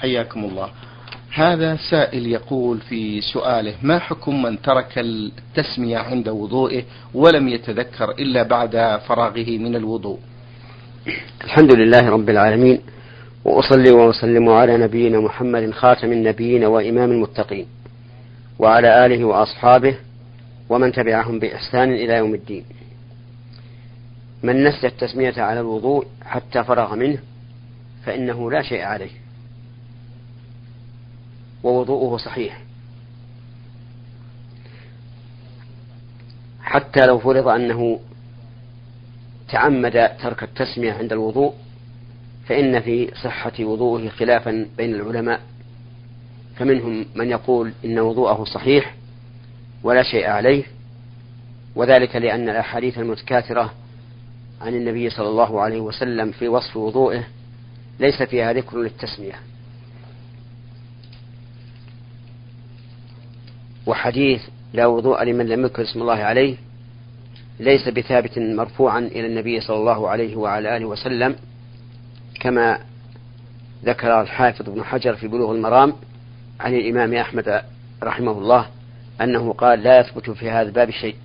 حياكم الله. هذا سائل يقول في سؤاله ما حكم من ترك التسمية عند وضوئه ولم يتذكر إلا بعد فراغه من الوضوء؟ الحمد لله رب العالمين وأصلي وأسلم على نبينا محمد خاتم النبيين وإمام المتقين وعلى آله وأصحابه ومن تبعهم بإحسان إلى يوم الدين. من نسى التسمية على الوضوء حتى فرغ منه فإنه لا شيء عليه. ووضوءه صحيح. حتى لو فرض أنه تعمد ترك التسمية عند الوضوء فإن في صحة وضوءه خلافا بين العلماء. فمنهم من يقول إن وضوءه صحيح ولا شيء عليه وذلك لأن الأحاديث المتكاثرة عن النبي صلى الله عليه وسلم في وصف وضوءه ليس فيها ذكر للتسمية. وحديث لا وضوء لمن لم يذكر اسم الله عليه ليس بثابت مرفوعا إلى النبي صلى الله عليه وعلى آله وسلم كما ذكر الحافظ ابن حجر في بلوغ المرام عن الإمام أحمد رحمه الله أنه قال لا يثبت في هذا الباب شيء.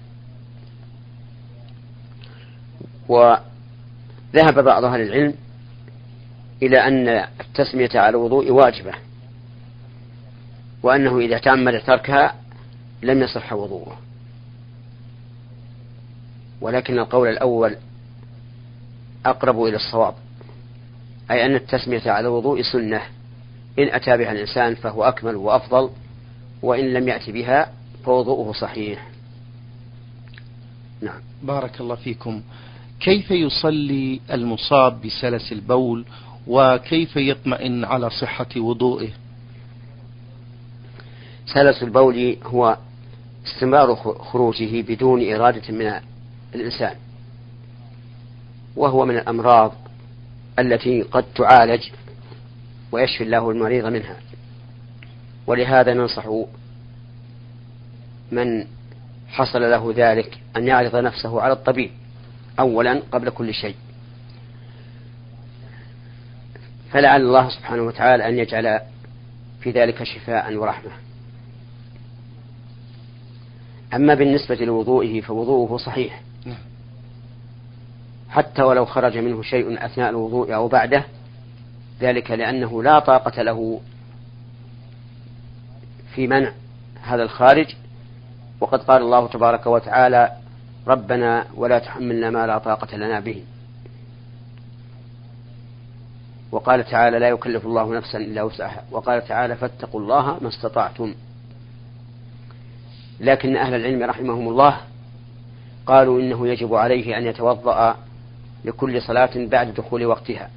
وذهب بعض أهل العلم إلى أن التسمية على الوضوء واجبة وأنه إذا تعمد تركها لم يصح وضوءه. ولكن القول الأول أقرب إلى الصواب أي أن التسمية على الوضوء سنة. إن أتى بها الإنسان فهو أكمل وأفضل وإن لم يأتي بها فوضوءه صحيح. نعم. بارك الله فيكم. كيف يصلي المصاب بسلس البول وكيف يطمئن على صحة وضوئه؟ سلس البول هو استمرار خروجه بدون إرادة من الإنسان وهو من الأمراض التي قد تعالج ويشفي الله المريض منها. ولهذا ننصح من حصل له ذلك أن يعرض نفسه على الطبيب أولا قبل كل شيء. فلعل الله سبحانه وتعالى أن يجعل في ذلك شفاء ورحمة. أما بالنسبة لوضوئه فوضوءه صحيح. نعم. حتى ولو خرج منه شيء أثناء الوضوء أو بعده ذلك لأنه لا طاقة له في منع هذا الخارج. وقد قال الله تبارك وتعالى ربنا ولا تحملنا ما لا طاقة لنا به. وقال تعالى لا يكلف الله نفسا إلا وسعها. وقال تعالى فاتقوا الله ما استطعتم. لكن أهل العلم رحمهم الله قالوا إنه يجب عليه أن يتوضأ لكل صلاة بعد دخول وقتها.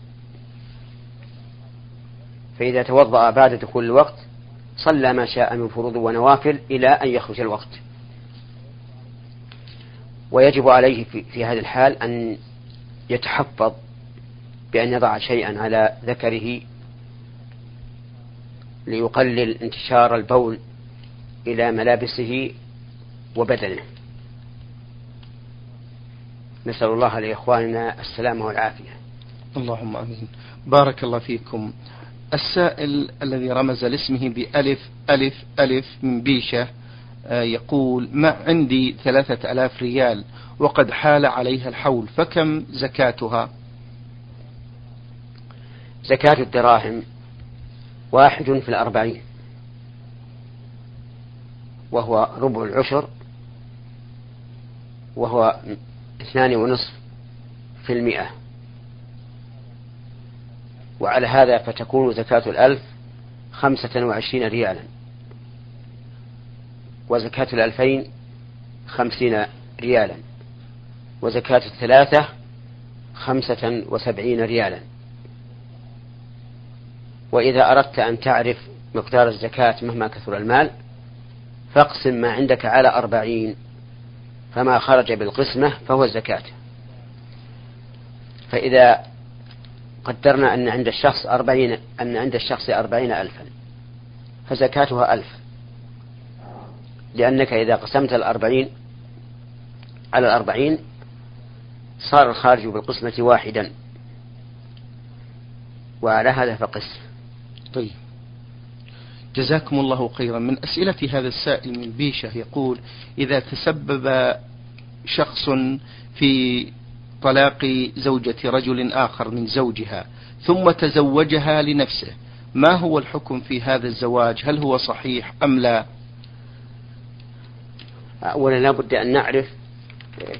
فإذا توضأ بعد دخول الوقت صلى ما شاء من فروض ونوافل إلى أن يخرج الوقت. ويجب عليه في, هذا الحال أن يتحفظ بأن يضع شيئا على ذكره ليقلل انتشار البول إلى ملابسه وبدنه. نسأل الله لإخواننا السلامة والعافية. اللهم أمين. بارك الله فيكم. السائل الذي رمز لاسمه بألف ألف ألف من بيشة آه، يقول ما عندي ثلاثة ألاف ريال وقد حال عليها الحول فكم زكاتها؟ زكاة الدراهم واحد في الأربعين. وهو ربع العشر وهو اثنان ونصف في المئة. وعلى هذا فتكون زكاة الألف خمسة وعشرين ريالا. وزكاة الألفين خمسين ريالا. وزكاة الثلاثة خمسة وسبعين ريالا. وإذا أردت أن تعرف مقدار الزكاة مهما كثر المال فاقسم ما عندك على أربعين فما خرج بالقسمة فهو الزكاة فإذا قدرنا أن عند الشخص أربعين أن عند الشخص أربعين ألفا فزكاتها ألف. لأنك إذا قسمت الأربعين على الأربعين صار الخارج بالقسمة واحدا. وعلى هذا فقس. طيب. جزاكم الله خيرا. من أسئلة هذا السائل من بيشة يقول إذا تسبب شخص في طلاق زوجة رجل آخر من زوجها ثم تزوجها لنفسه ما هو الحكم في هذا الزواج؟ هل هو صحيح أم لا؟ أولا لابد أن نعرف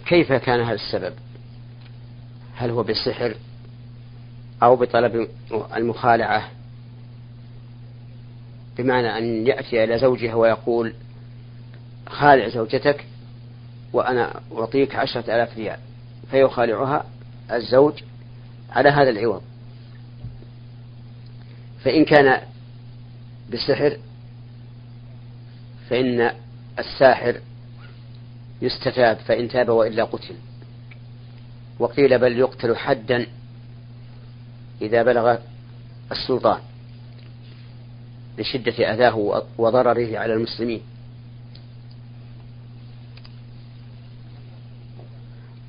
كيف كان هذا السبب. هل هو بالسحر أو بطلب المخالعة؟ بمعنى أن يأتي إلى زوجها ويقول خالع زوجتك وأنا أعطيك عشرة آلاف ريال. فيخالعها الزوج على هذا العوض. فإن كان بالسحر فإن الساحر يستتاب فإن تاب وإلا قتل. وقيل بل يقتل حدا إذا بلغ السلطان. لشدة أذاه وضرره على المسلمين.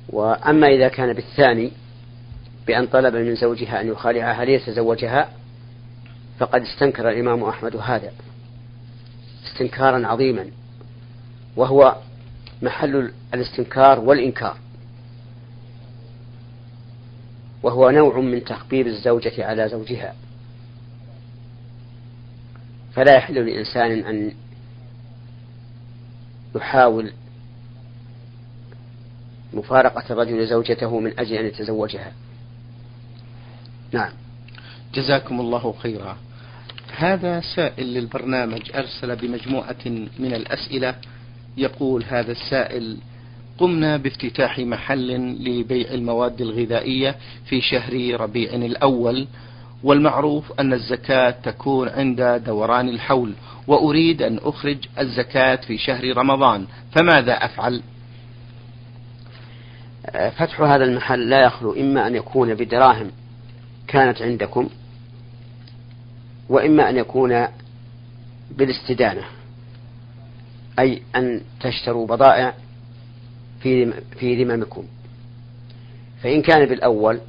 وأما إذا كان بالثاني بأن طلب من زوجها أن يخالعها ليتزوجها فقد استنكر الإمام أحمد هذا استنكارا عظيما وهو محل الاستنكار والإنكار. وهو نوع من تخبير الزوجة على زوجها. فلا يحل لإنسان أن يحاول مفارقة الرجل زوجته من أجل أن يتزوجها. نعم. جزاكم الله خيرا. هذا سائل للبرنامج أرسل بمجموعة من الأسئلة. يقول هذا السائل قمنا بافتتاح محل لبيع المواد الغذائية في شهر ربيع الأول. والمعروف أن الزكاة تكون عند دوران الحول وأريد أن أخرج الزكاة في شهر رمضان. فماذا أفعل؟ فتح هذا المحل لا يخلو إما أن يكون بدراهم كانت عندكم وإما أن يكون بالاستدانة أي أن تشتروا بضائع في في ذممكم فإن كان بالأول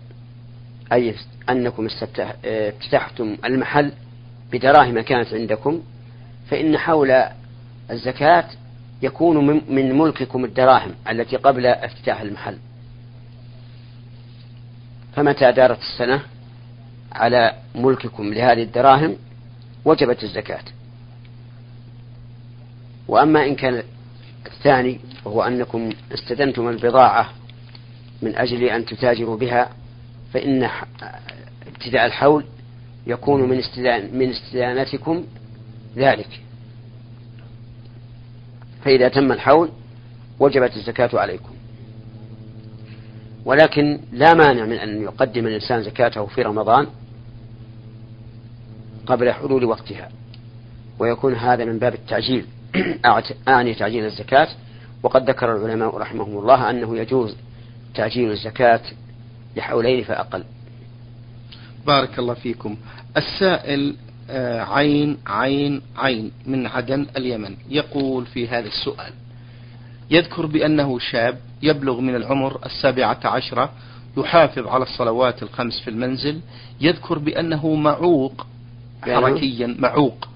أي أنكم افتتحتم المحل بدراهم كانت عندكم فإن حول الزكاة يكون من ملككم الدراهم التي قبل افتتاح المحل. فمتى دارت السنة على ملككم لهذه الدراهم وجبت الزكاة؟ وأما إن كان الثاني وهو أنكم استدنتم البضاعة من أجل أن تتاجروا بها فإن ابتداء الحول يكون من استدان من استدانتكم ذلك. فإذا تم الحول وجبت الزكاة عليكم. ولكن لا مانع من أن يقدم الإنسان زكاته في رمضان قبل حلول وقتها. ويكون هذا من باب التعجيل. أعني تعجيل الزكاة. وقد ذكر العلماء رحمهم الله أنه يجوز تعجيل الزكاة لحولين فأقل. بارك الله فيكم. السائل آه، عين عين عين من عدن اليمن يقول في هذا السؤال يذكر بأنه شاب يبلغ من العمر السابعة عشرة يحافظ على الصلوات الخمس في المنزل يذكر بأنه معوق حركيا معوق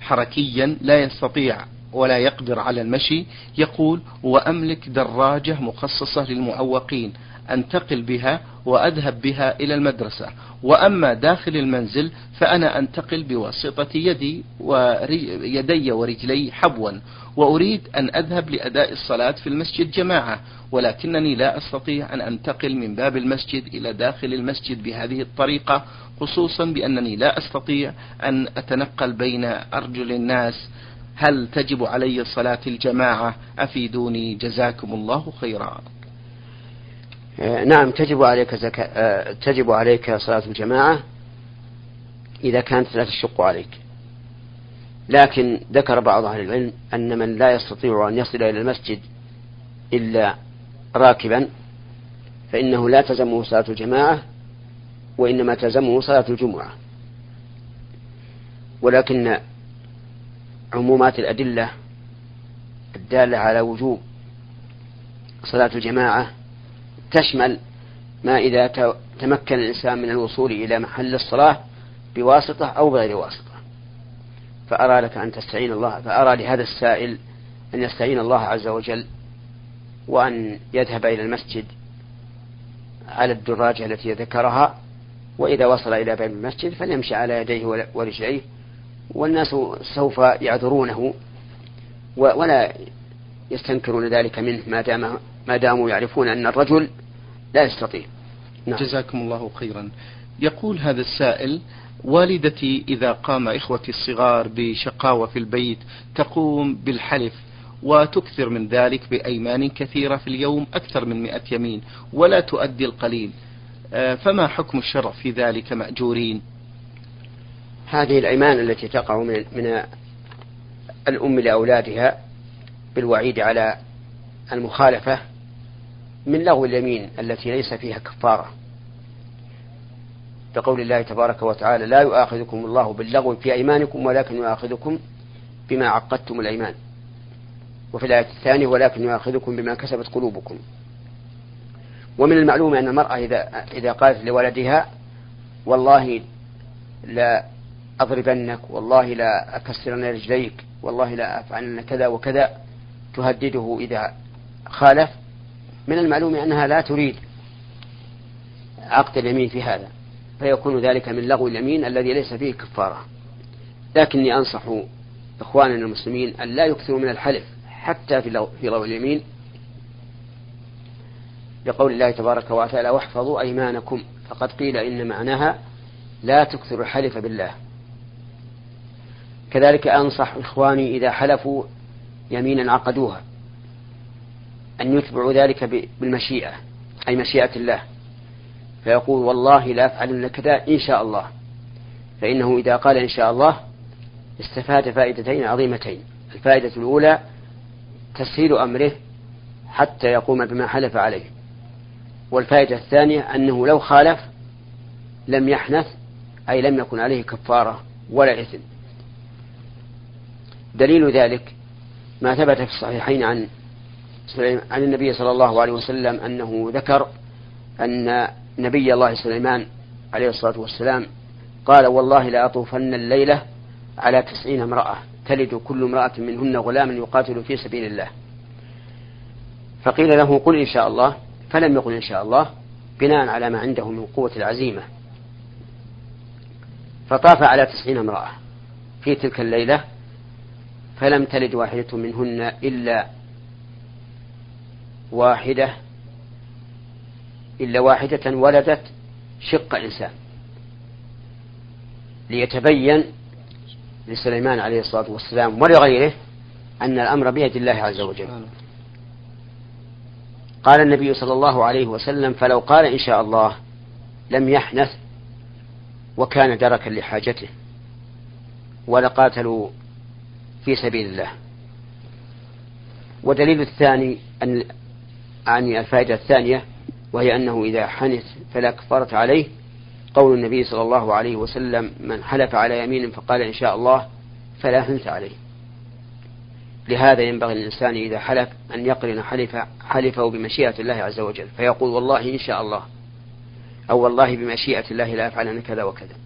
حركيا لا يستطيع ولا يقدر على المشي يقول وأملك دراجة مخصصة للمعوقين أنتقل بها وأذهب بها إلى المدرسة. وأما داخل المنزل فأنا أنتقل بواسطة يدي ويدي ورجلي حبوا وأريد أن أذهب لأداء الصلاة في المسجد جماعة. ولكنني لا أستطيع أن أنتقل من باب المسجد إلى داخل المسجد بهذه الطريقة خصوصا بأنني لا أستطيع أن أتنقل بين أرجل الناس. هل تجب علي صلاة الجماعة؟ أفيدوني. جزاكم الله خيرا. نعم تجب عليك زكاة آه، تجب عليك صلاة الجماعة إذا كانت لا تشق عليك. لكن ذكر بعض أهل العلم أن من لا يستطيع أن يصل إلى المسجد إلا راكبا فإنه لا تزمه صلاة الجماعة وإنما تلزمه صلاة الجمعة. ولكن عمومات الأدلة الدالة على وجوب صلاة الجماعة تشمل ما إذا تمكن الإنسان من الوصول إلى محل الصلاة بواسطة أو بغير واسطة. فأرى لك أن تستعين الله فأرى لهذا السائل أن يستعين الله عز وجل وأن يذهب إلى المسجد على الدراجة التي ذكرها وإذا وصل إلى باب المسجد فليمشي على يديه ورجليه والناس سوف يعذرونه ولا يستنكرون ذلك منه ما دام ما داموا يعرفون أن الرجل لا يستطيع. نعم. جزاكم الله خيرا. يقول هذا السائل والدتي إذا قام إخوتي الصغار بشقاوة في البيت تقوم بالحلف وتكثر من ذلك بأيمان كثيرة في اليوم أكثر من مئة يمين ولا تؤدي القليل. آه، فما حكم الشرع في ذلك مأجورين؟ هذه الأيمان التي تقع من, من الأم لأولادها بالوعيد على المخالفة من لغو اليمين التي ليس فيها كفارة. بقول الله تبارك وتعالى لا يؤاخذكم الله باللغو في أيمانكم ولكن يؤاخذكم بما عقدتم الأيمان. وفي الآية الثانية ولكن يؤاخذكم بما كسبت قلوبكم. ومن المعلوم أن المرأة إذا إذا قالت لولدها والله لا أضربنك والله لا أكسرن رجليك والله لا أفعلن كذا وكذا. تهدده إذا خالف من المعلوم أنها لا تريد عقد اليمين في هذا فيكون ذلك من لغو اليمين الذي ليس فيه كفارة. لكني أنصح إخواننا المسلمين أن لا يكثروا من الحلف حتى في لغو, في لغو اليمين. لقول الله تبارك وتعالى واحفظوا أيمانكم. فقد قيل إن معناها لا تكثروا الحلف بالله. كذلك أنصح إخواني إذا حلفوا يمينا عقدوها. أن يتبعوا ذلك بالمشيئة أي مشيئة الله. فيقول والله لا أفعلن كذا إن شاء الله. فإنه إذا قال إن شاء الله استفاد فائدتين عظيمتين. الفائدة الأولى تسهيل أمره حتى يقوم بما حلف عليه. والفائدة الثانية أنه لو خالف لم يحنث أي لم يكن عليه كفارة ولا إثم. دليل ذلك ما ثبت في الصحيحين عن عن النبي صلى الله عليه وسلم أنه ذكر أن نبي الله سليمان عليه الصلاة والسلام قال والله لأطوفن الليلة على تسعين امرأة تلد كل امرأة منهن غلاما يقاتل في سبيل الله. فقيل له قل إن شاء الله فلم يقل إن شاء الله بناء على ما عنده من قوة العزيمة. فطاف على تسعين امرأة في تلك الليلة فلم تلد واحدة منهن إلا واحدة إلا واحدة ولدت شق إنسان. ليتبين لسليمان عليه الصلاة والسلام ولغيره أن الأمر بيد الله عز وجل. قال النبي صلى الله عليه وسلم فلو قال إن شاء الله لم يحنث وكان دركا لحاجته ولقاتلوا في سبيل الله. ودليل الثاني أن عن الفائدة الثانية وهي أنه إذا حنث فلا كفارة عليه. قول النبي صلى الله عليه وسلم من حلف على يمين فقال إن شاء الله فلا حنث عليه. لهذا ينبغي الإنسان إذا حلف أن يقرن حلف حلفه بمشيئة الله عز وجل فيقول والله إن شاء الله أو والله بمشيئة الله لا أفعل كذا وكذا.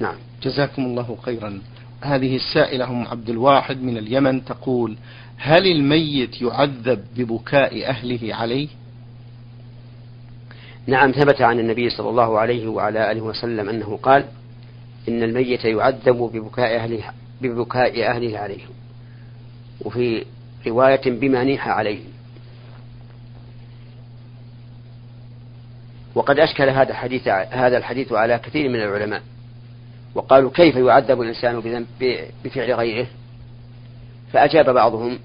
نعم. جزاكم الله خيرا. هذه السائلة أم عبد الواحد من اليمن تقول هل الميت يعذب ببكاء أهله عليه؟ نعم ثبت عن النبي صلى الله عليه وعلى آله وسلم أنه قال إن الميت يعذب ببكاء أهله ببكاء أهله عليه. وفي رواية بما نيح عليه. وقد أشكل هذا الحديث هذا الحديث على كثير من العلماء. وقالوا كيف يعذب الإنسان بفعل غيره؟ فأجاب بعضهم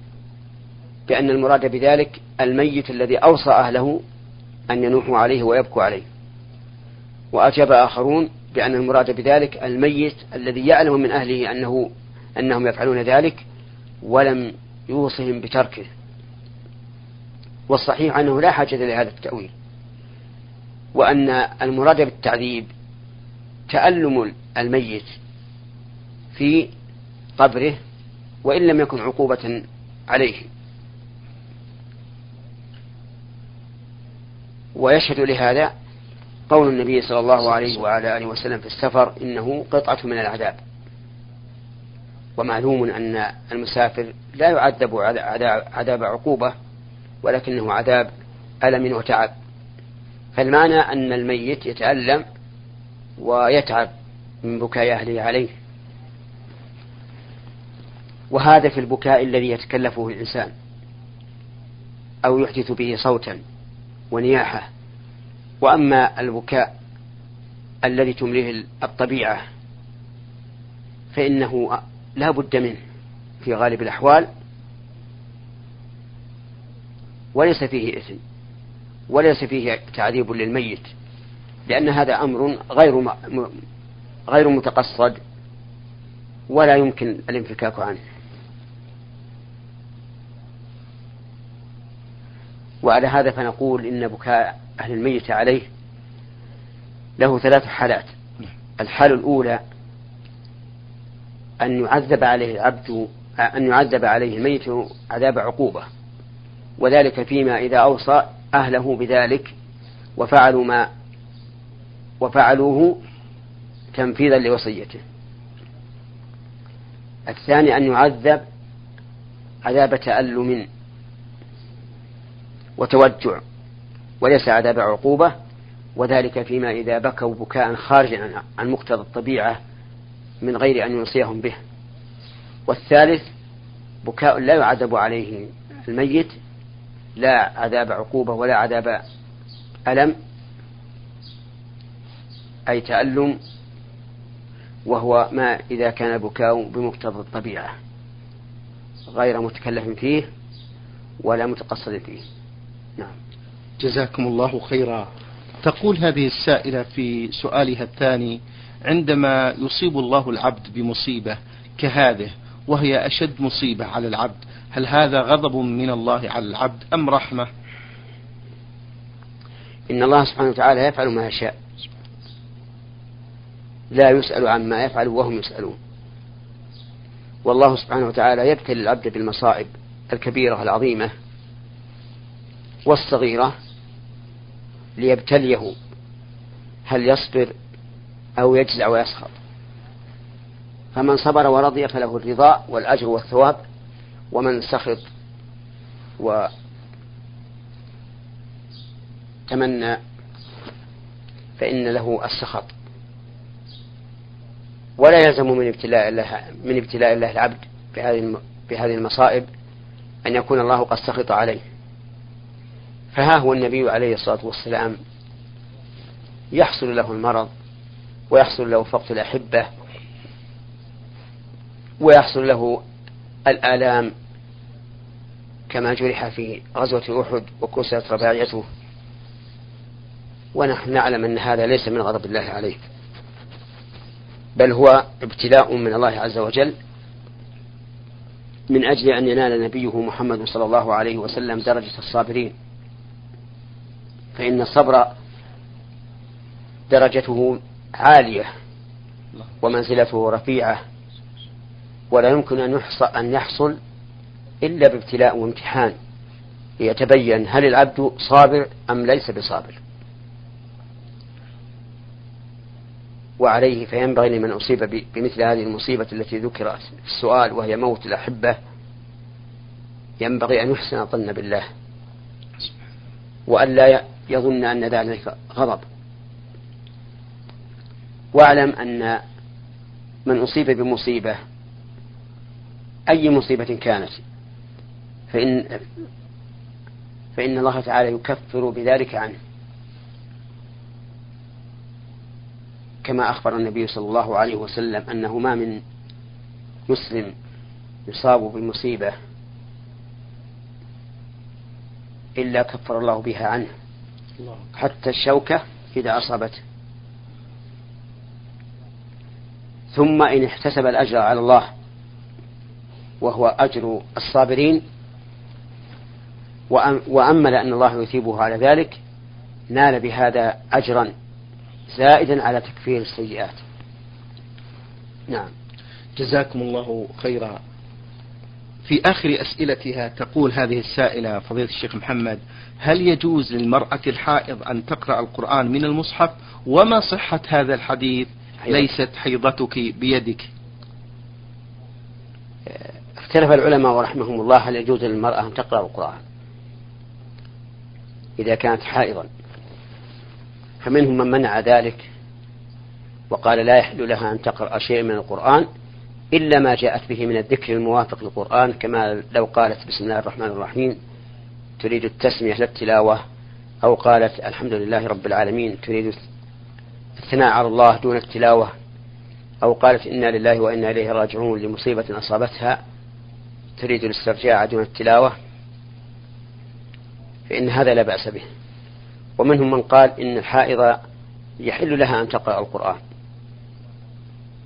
بأن المراد بذلك الميت الذي أوصى أهله أن ينوحوا عليه ويبكوا عليه. وأجاب آخرون بأن المراد بذلك الميت الذي يعلم من أهله أنه أنهم يفعلون ذلك ولم يوصهم بتركه. والصحيح أنه لا حاجة لهذا التأويل. وأن المراد بالتعذيب تألم الميت في قبره وإن لم يكن عقوبة عليه. ويشهد لهذا قول النبي صلى الله عليه وعلى آله وسلم في السفر إنه قطعة من العذاب. ومعلوم أن المسافر لا يعذب عذاب عقوبة ولكنه عذاب ألم وتعب. فالمعنى أن الميت يتألم ويتعب. من بكاء أهله عليه. وهذا في البكاء الذي يتكلفه الإنسان. أو يحدث به صوتا ونياحة. وأما البكاء الذي تمليه الطبيعة فإنه لا بد منه في غالب الأحوال. وليس فيه إثم وليس فيه تعذيب للميت لأن هذا أمر غير غير متقصد ولا يمكن الانفكاك عنه. وعلى هذا فنقول إن بكاء أهل الميت عليه له ثلاث حالات. الحالة الأولى أن يعذب عليه العبد أن يعذب عليه الميت عذاب عقوبة وذلك فيما إذا أوصى أهله بذلك وفعلوا ما وفعلوه تنفيذا لوصيته. الثاني أن يعذب عذاب تألم وتوجع وليس عذاب عقوبة وذلك فيما إذا بكوا بكاء خارجا عن مقتضى الطبيعة من غير أن يوصيهم به. والثالث بكاء لا يعذب عليه الميت لا عذاب عقوبة ولا عذاب ألم أي تألم وهو ما إذا كان بكاء بمقتضى الطبيعة غير متكلف فيه ولا متقصد فيه. نعم. جزاكم الله خيرا. تقول هذه السائلة في سؤالها الثاني عندما يصيب الله العبد بمصيبة كهذه وهي أشد مصيبة على العبد هل هذا غضب من الله على العبد أم رحمة؟ إن الله سبحانه وتعالى يفعل ما يشاء. لا يسأل عما يفعل وهم يسألون. والله سبحانه وتعالى يبتلي العبد بالمصائب الكبيرة العظيمة والصغيرة ليبتليه. هل يصبر أو يجزع ويسخط؟ فمن صبر ورضي فله الرضا والأجر والثواب ومن سخط وتمنى فإن له السخط. ولا يلزم من ابتلاء الله من ابتلاء الله العبد بهذه بهذه المصائب أن يكون الله قد سخط عليه. فها هو النبي عليه الصلاة والسلام يحصل له المرض ويحصل له فقد الأحبة ويحصل له الآلام كما جرح في غزوة أحد وكسرت رباعيته. ونحن نعلم أن هذا ليس من غضب الله عليه بل هو ابتلاء من الله عز وجل من أجل أن ينال نبيه محمد صلى الله عليه وسلم درجة الصابرين. فإن الصبر درجته عالية ومنزلته رفيعة ولا يمكن أن يحصل أن يحصل إلا بابتلاء وامتحان ليتبين هل العبد صابر أم ليس بصابر. وعليه فينبغي لمن أصيب بمثل هذه المصيبة التي ذكرت في السؤال وهي موت الأحبة ينبغي أن يحسن الظن بالله. وأن لا يظن أن ذلك غضب. واعلم أن من أصيب بمصيبة أي مصيبة كانت فإن فإن الله تعالى يكفر بذلك عنه. كما أخبر النبي صلى الله عليه وسلم أنه ما من مسلم يصاب بمصيبة إلا كفر الله بها عنه. حتى الشوكة إذا أصابته. ثم إن احتسب الأجر على الله وهو أجر الصابرين وأمل أن الله يثيبه على ذلك نال بهذا أجرا. زائدا على تكفير السيئات. نعم. جزاكم الله خيرا. في آخر أسئلتها تقول هذه السائلة فضيلة الشيخ محمد هل يجوز للمرأة الحائض أن تقرأ القرآن من المصحف؟ وما صحة هذا الحديث؟ ليست حيضتك بيدك. اختلف العلماء ورحمهم الله هل يجوز للمرأة أن تقرأ القرآن إذا كانت حائضا. فمنهم من منع ذلك وقال لا يحل لها أن تقرأ شيء من القرآن إلا ما جاءت به من الذكر الموافق للقرآن كما لو قالت بسم الله الرحمن الرحيم تريد التسمية للتلاوة أو قالت الحمد لله رب العالمين تريد الثناء على الله دون التلاوة أو قالت إنا لله وإنا إليه راجعون لمصيبة أصابتها تريد الاسترجاع دون التلاوة فإن هذا لا بأس به. ومنهم من قال إن الحائض يحل لها أن تقرأ القرآن.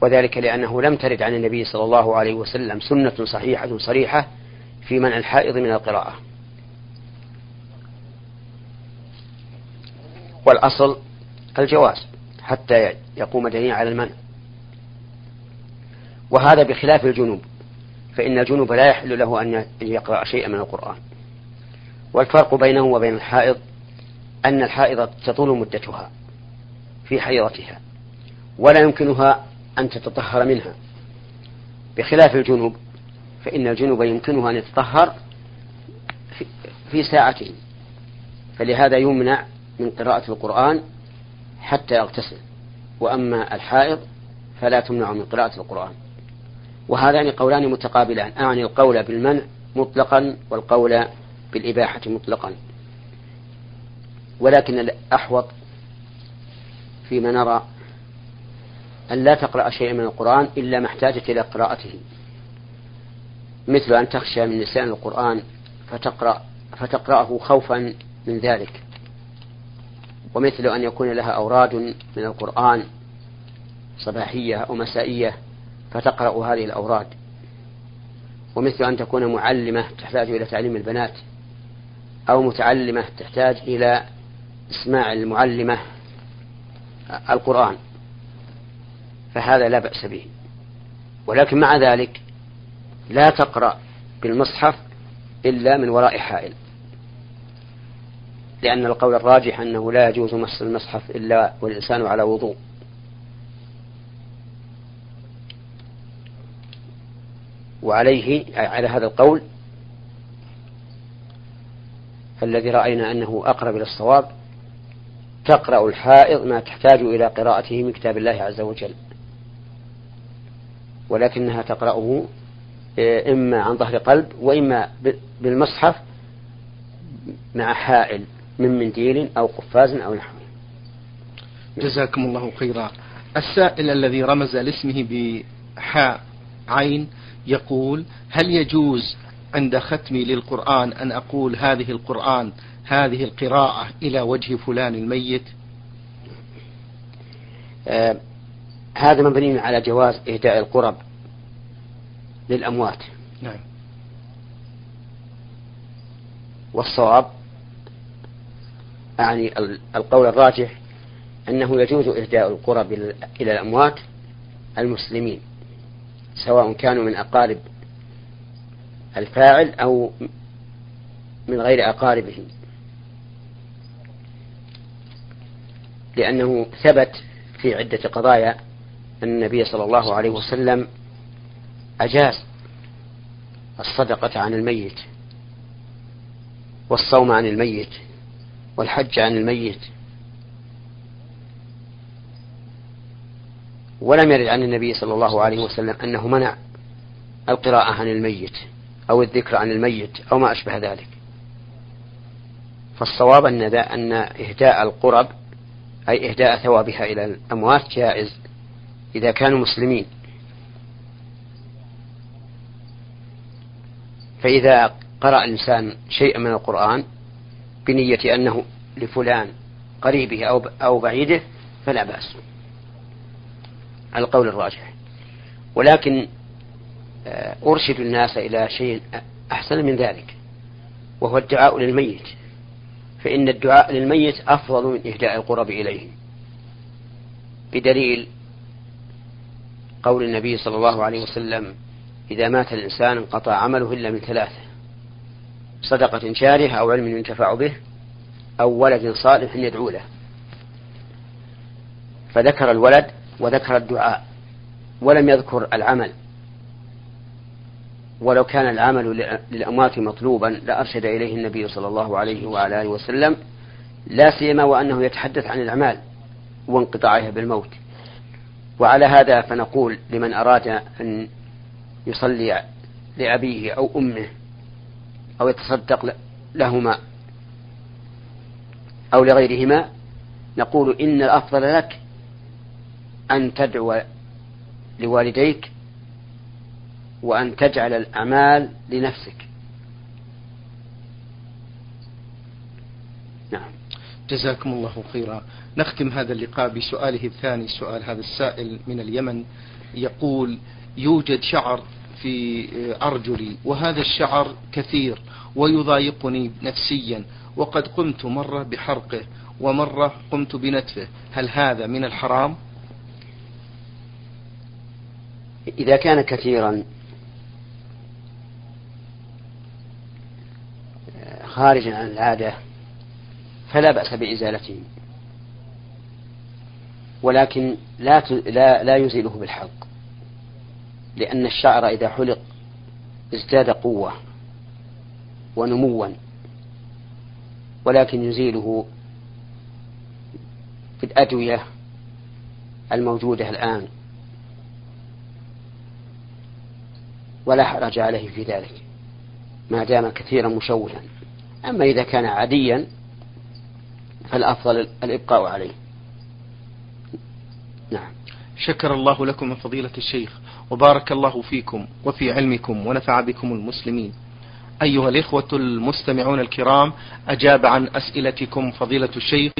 وذلك لأنه لم ترد عن النبي صلى الله عليه وسلم سنة صحيحة صريحة في منع الحائض من القراءة. والأصل الجواز حتى يقوم دليل على المنع. وهذا بخلاف الجنوب فإن الجنوب لا يحل له أن يقرأ شيئا من القرآن. والفرق بينه وبين الحائض أن الحائض تطول مدتها في حيضتها ولا يمكنها أن تتطهر منها. بخلاف الجنوب فإن الجنوب يمكنها أن يتطهر في ساعته فلهذا يمنع من قراءة القرآن حتى يغتسل. وأما الحائض فلا تمنع من قراءة القرآن. وهذان قولان متقابلان. أعني القول بالمنع مطلقا والقول بالإباحة مطلقا. ولكن الأحوط فيما نرى أن لا تقرأ شيئا من القرآن إلا ما احتاجت إلى قراءته. مثل أن تخشى من نسيان القرآن فتقرأ فتقرأه خوفا من ذلك. ومثل أن يكون لها أوراد من القرآن صباحية أو مسائية فتقرأ هذه الأوراد. ومثل أن تكون معلمة تحتاج إلى تعليم البنات أو متعلمة تحتاج إلى إسماع المعلمة القرآن فهذا لا بأس به. ولكن مع ذلك لا تقرأ بالمصحف إلا من وراء حائل لأن القول الراجح أنه لا يجوز مس المصحف إلا والإنسان على وضوء. وعليه على هذا القول فالذي رأينا أنه أقرب إلى الصواب تقرأ الحائض ما تحتاج إلى قراءته من كتاب الله عز وجل. ولكنها تقرأه آه، إما عن ظهر قلب وإما بالمصحف مع حائل من منديل أو قفاز أو نحوه. جزاكم الله خيرا. السائل الذي رمز لاسمه بحاء عين يقول هل يجوز عند ختمي للقرآن أن أقول هذه القرآن هذه القراءة إلى وجه فلان الميت؟ آه هذا مبني على جواز إهداء القرب للأموات. نعم. والصواب يعني القول الراجح أنه يجوز إهداء القرب إلى الأموات المسلمين سواء كانوا من أقارب الفاعل أو من غير أقاربه لأنه ثبت في عدة قضايا أن النبي صلى الله عليه وسلم أجاز الصدقة عن الميت والصوم عن الميت والحج عن الميت. ولم يرد عن النبي صلى الله عليه وسلم أنه منع القراءة عن الميت أو الذكر عن الميت أو ما أشبه ذلك. فالصواب أن أن إهداء القرب أي إهداء ثوابها إلى الأموات جائز إذا كانوا مسلمين. فإذا قرأ الإنسان شيئا من القرآن بنية أنه لفلان قريبه أو أو بعيده فلا بأس. القول الراجح. ولكن آه، أرشد الناس إلى شيء أحسن من ذلك وهو الدعاء للميت. فإن الدعاء للميت أفضل من إهداء القرب إليه. بدليل قول النبي صلى الله عليه وسلم إذا مات الإنسان انقطع عمله إلا من ثلاثة صدقة جارية أو علم ينتفع به أو ولد صالح يدعو له. فذكر الولد وذكر الدعاء ولم يذكر العمل. ولو كان العمل للأموات مطلوبا لأرشد إليه النبي صلى الله عليه وعلى آله وسلم لا سيما وأنه يتحدث عن الأعمال وانقطاعها بالموت. وعلى هذا فنقول لمن أراد أن يصلي لأبيه أو أمه أو يتصدق لهما أو لغيرهما نقول إن الأفضل لك أن تدعو لوالديك وأن تجعل الأعمال لنفسك. نعم. جزاكم الله خيرا. نختم هذا اللقاء بسؤاله الثاني سؤال هذا السائل من اليمن. يقول يوجد شعر في أرجلي وهذا الشعر كثير ويضايقني نفسيا. وقد قمت مرة بحرقه ومرة قمت بنتفه. هل هذا من الحرام؟ إذا كان كثيرا خارجا عن العادة فلا بأس بإزالته ولكن لا لا لا يزيله بالحلق لأن الشعر إذا حلق ازداد قوة ونموا ولكن يزيله بالأدوية الموجودة الآن. ولا حرج عليه في ذلك. ما دام كثيرا مشوها أما إذا كان عاديا فالأفضل الإبقاء عليه. نعم. شكر الله لكم فضيلة الشيخ وبارك الله فيكم وفي علمكم ونفع بكم المسلمين. أيها الإخوة المستمعون الكرام أجاب عن أسئلتكم فضيلة الشيخ.